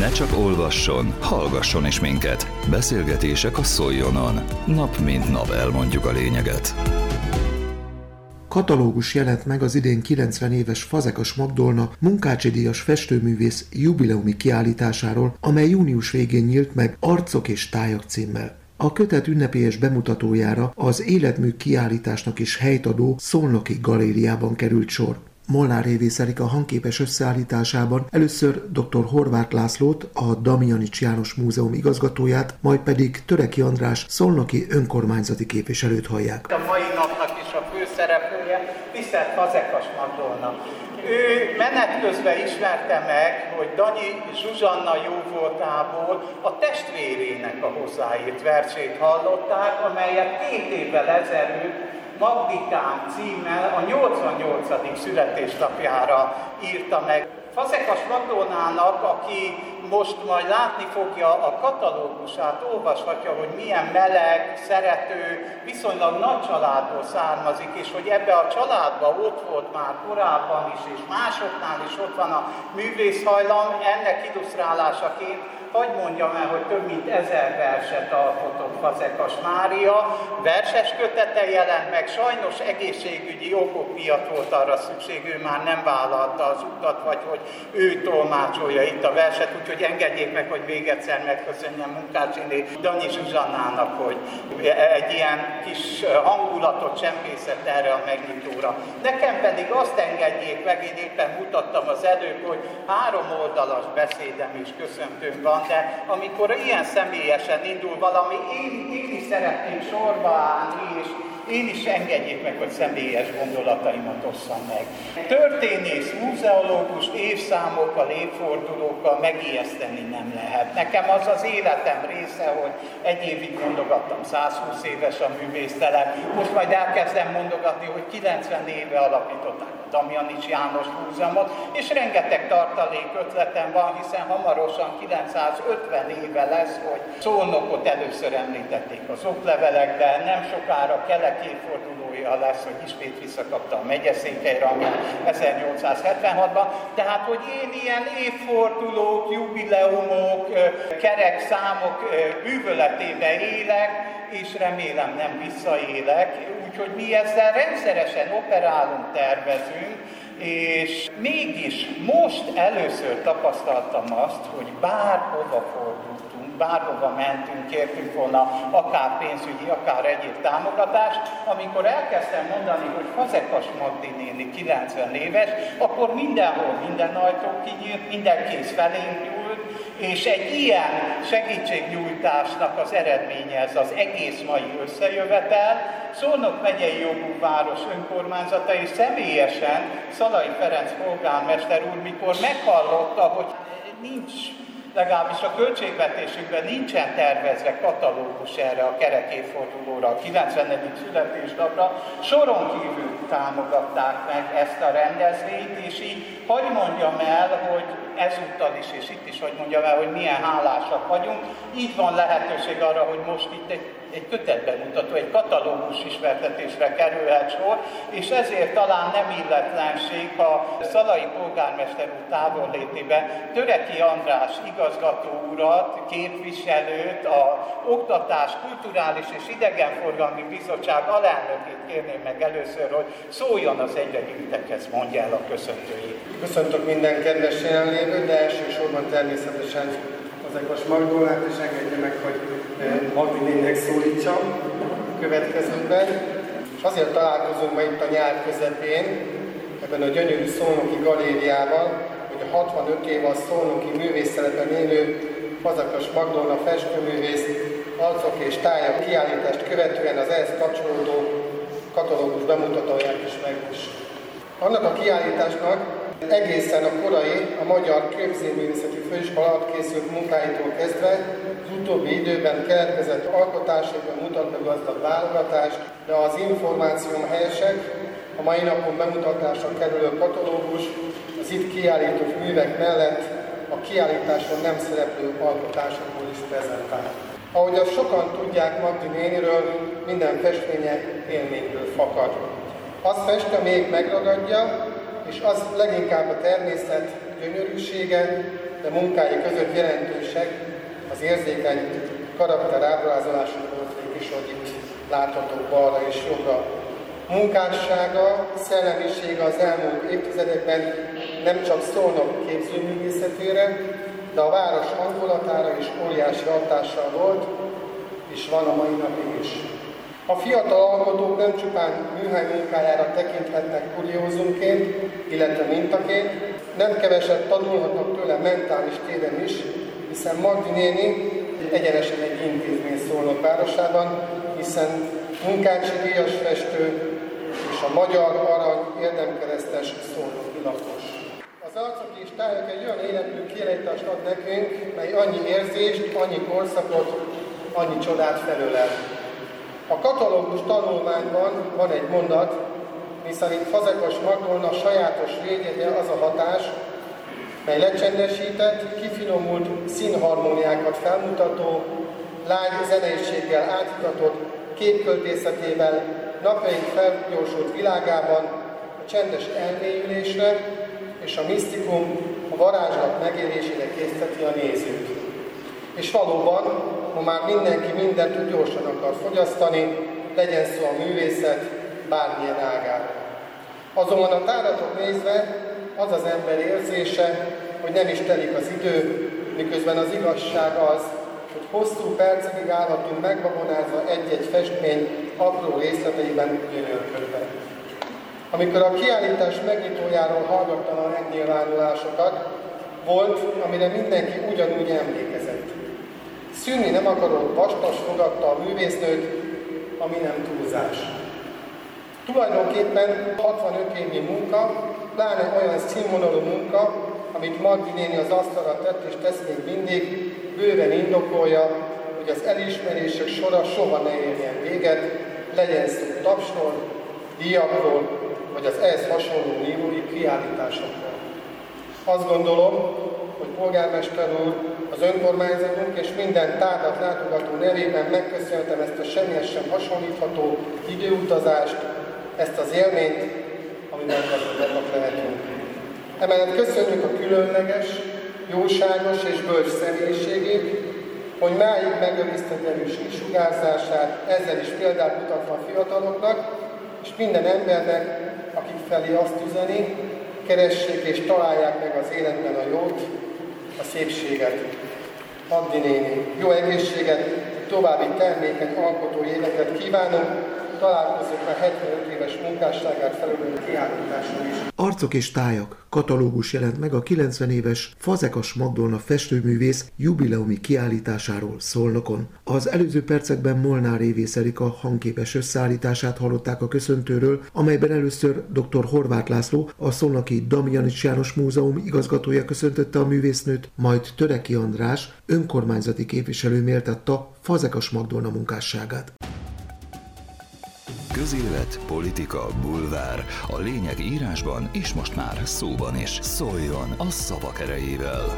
Ne csak olvasson, hallgasson is minket. Beszélgetések a Szoljonon. Nap mint nap elmondjuk a lényeget. Katalógus jelent meg az idén 90 éves Fazekas Magdolna munkácsi díjas festőművész jubileumi kiállításáról, amely június végén nyílt meg Arcok és tájak címmel. A kötet ünnepélyes bemutatójára az életmű kiállításnak is helyt adó Szolnoki galériában került sor. Molnár Révész Erika hangképes összeállításában először dr. Horváth Lászlót, a Damianics János Múzeum igazgatóját, majd pedig Töreki András szolnoki önkormányzati képviselőt hallják. A mai napnak is a főszereplője tisztelt Fazekas Madonna. Ő menet közben ismerte meg, hogy Danyi Zsuzsanna jóvoltából a testvérének a hozzáírt versét hallották, amelyet két évvel ezelőtt Magdikám címmel a 88. születésnapjára írta meg. Fazekas Magdolnának, aki most majd látni fogja a katalógusát, olvashatja, hogy milyen meleg, szerető, viszonylag nagy családból származik, és hogy ebbe a családba ott volt már korábban is, és másoknál is ott van a művészhajlam, ennek illusztrálásaként hogy mondjam el, hogy több mint ezer verset alkotott Fazekas Mária, verses kötete jelent meg, sajnos egészségügyi okok miatt volt arra szükség, ő már nem vállalta az utat, vagy hogy ő tolmácsolja itt a verset, úgyhogy engedjék meg, hogy még egyszer megköszönjem Munkácsiné Danyi Zsuzsannának, hogy egy ilyen kis hangulatot csempészett erre a megnyitóra. Nekem pedig azt engedjék meg, én éppen mutattam az előbb, hogy három oldalas beszédem és köszöntőm van, de amikor ilyen személyesen indul valami, én, én is szeretnék sorba állni, és én is engedjék meg, hogy személyes gondolataimat osszam meg. Történész, múzeológus évszámokkal, évfordulókkal megijeszteni nem lehet. Nekem az az életem része, hogy egy évig mondogattam, 120 éves a művésztelem, most majd elkezdem mondogatni, hogy 90 éve alapították a Damjanics János Múzeumot, és rengeteg tartalék ötletem van, hiszen hamarosan 950 éve lesz, hogy Szolnokot először említették az oklevelekben, nem sokára kelek évfordulója lesz, hogy ismét visszakapta a megyeszékely rangját 1876-ban. Tehát, hogy én ilyen évfordulók, jubileumok, kerek számok bűvöletében élek, és remélem nem visszaélek, úgyhogy mi ezzel rendszeresen operálunk, tervezünk, és mégis most először tapasztaltam azt, hogy bárhova fordul bárhova mentünk, kértünk volna akár pénzügyi, akár egyéb támogatást, amikor elkezdtem mondani, hogy Fazekas Magdi néni 90 éves, akkor mindenhol minden ajtó kinyílt, minden kész felénk nyúlt, és egy ilyen segítségnyújtásnak az eredménye ez az egész mai összejövetel. Szolnok megyei jogú város önkormányzata és személyesen Szalai Ferenc polgármester úr, mikor meghallotta, hogy nincs legalábbis a költségvetésünkben nincsen tervezve katalógus erre a kerekéfordulóra, a 90. születésnapra, soron kívül támogatták meg ezt a rendezvényt, és így hogy mondjam el, hogy ezúttal is, és itt is hogy mondjam el, hogy milyen hálásak vagyunk. Így van lehetőség arra, hogy most itt egy, egy kötetbemutató, egy katalógus ismertetésre kerülhet sor, és ezért talán nem illetlenség, ha Szalai polgármester úr távollétében Töreki András igazgató urat, képviselőt, a Oktatás, Kulturális és Idegenforgalmi Bizottság alelnökét kérném meg először, hogy szóljon az egyre gyűjtekhez, mondja el a köszöntőjét. Köszöntök minden kedves jelenlévőt, de elsősorban természetesen az Ekos Magdolát, és engedje meg, hogy eh, Magdi szólítsam a következőben. És azért találkozunk ma itt a nyár közepén, ebben a gyönyörű Szolnoki galériával, hogy a 65 év a Szolnoki művészszerepen élő Fazakas Magdolna festőművész arcok és tájak kiállítást követően az ehhez kapcsolódó katalógus bemutatóját is meg is. Annak a kiállításnak Egészen a korai, a Magyar Képzőművészeti Főiskola alatt készült munkáitól kezdve az utóbbi időben keletkezett alkotásokban mutat be gazdag válogatást, de az információm helyesek, a mai napon bemutatásra kerülő katalógus az itt kiállított művek mellett a kiállításon nem szereplő alkotásokból is prezentál. Ahogy azt sokan tudják Magdi néniről, minden festménye élményből fakad. Azt fest, még megragadja, és az leginkább a természet gyönyörűsége, de munkái között jelentősek az érzékeny karakter ábrázolású portrék is, hogy itt láthatók balra és jobbra. Munkássága, szellemisége az elmúlt évtizedekben nem csak szólnak képzőművészetére, de a város hangulatára is óriási hatással volt, és van a mai napig is. A fiatal alkotók nem csupán műhely munkájára tekinthetnek kuriózumként, illetve mintaként, nem keveset tanulhatnak tőle mentális téren is, hiszen Magdi néni egyenesen egy intézmény szólnak városában, hiszen munkácsi festő és a Magyar Arany érdemkeresztes szólnoki lakos. Az arcok és tájak egy olyan életű kielejtást ad nekünk, mely annyi érzést, annyi korszakot, annyi csodát felölel. A katalógus tanulmányban van egy mondat, miszerint Fazekas Magdolna sajátos védjegye az a hatás, mely lecsendesített, kifinomult színharmóniákat felmutató, lágy zeneiséggel átitatott képköltészetével napjaink felgyorsult világában a csendes elmélyülésre és a misztikum a varázslat megérésére készíteti a nézőt. És valóban, ma már mindenki mindent tud gyorsan akar fogyasztani, legyen szó a művészet bármilyen ágáról. Azonban a táratot nézve az az ember érzése, hogy nem is telik az idő, miközben az igazság az, hogy hosszú percekig állhatunk megbabonázva egy-egy festmény apró részleteiben gyönyörködve. Amikor a kiállítás megnyitójáról hallgattam a megnyilvánulásokat, volt, amire mindenki ugyanúgy emlékezett. Szűnni nem akarott vastas fogadta a művésznőt, ami nem túlzás. Tulajdonképpen 65 évi munka, pláne olyan színvonalú munka, amit Magdi néni az asztalra tett és tesz még mindig, bőven indokolja, hogy az elismerések sora soha ne érjen véget, legyen szó tapsról, díjakról, vagy az ehhez hasonló írói kiállításokról. Azt gondolom, hogy polgármester úr, az önkormányzatunk és minden tárgyat látogató nevében megköszönhetem ezt a semmihez sem hasonlítható időutazást, ezt az élményt, amiben gazdagabbak lehetünk. Emellett köszönjük a különleges, jóságos és bölcs személyiségét, hogy máig megőrizte erős sugárzását, ezzel is példát mutatva a fiataloknak, és minden embernek, akik felé azt üzeni, keressék és találják meg az életben a jót, a szépséget. Magdi néni, jó egészséget, további termékeny alkotó éveket kívánunk, találkozunk a 75 éves munkásságát felülő kiállításon is. Arcok és tájak katalógus jelent meg a 90 éves Fazekas Magdolna festőművész jubileumi kiállításáról Szolnokon. Az előző percekben Molnár Évész Erika hangképes összeállítását hallották a köszöntőről, amelyben először dr. Horváth László, a Szolnoki Damjanics János Múzeum igazgatója köszöntötte a művésznőt, majd Töreki András, önkormányzati képviselő méltatta Fazekas Magdolna munkásságát. Közélet, politika, bulvár. A lényeg írásban és most már szóban is. Szóljon a szavak erejével!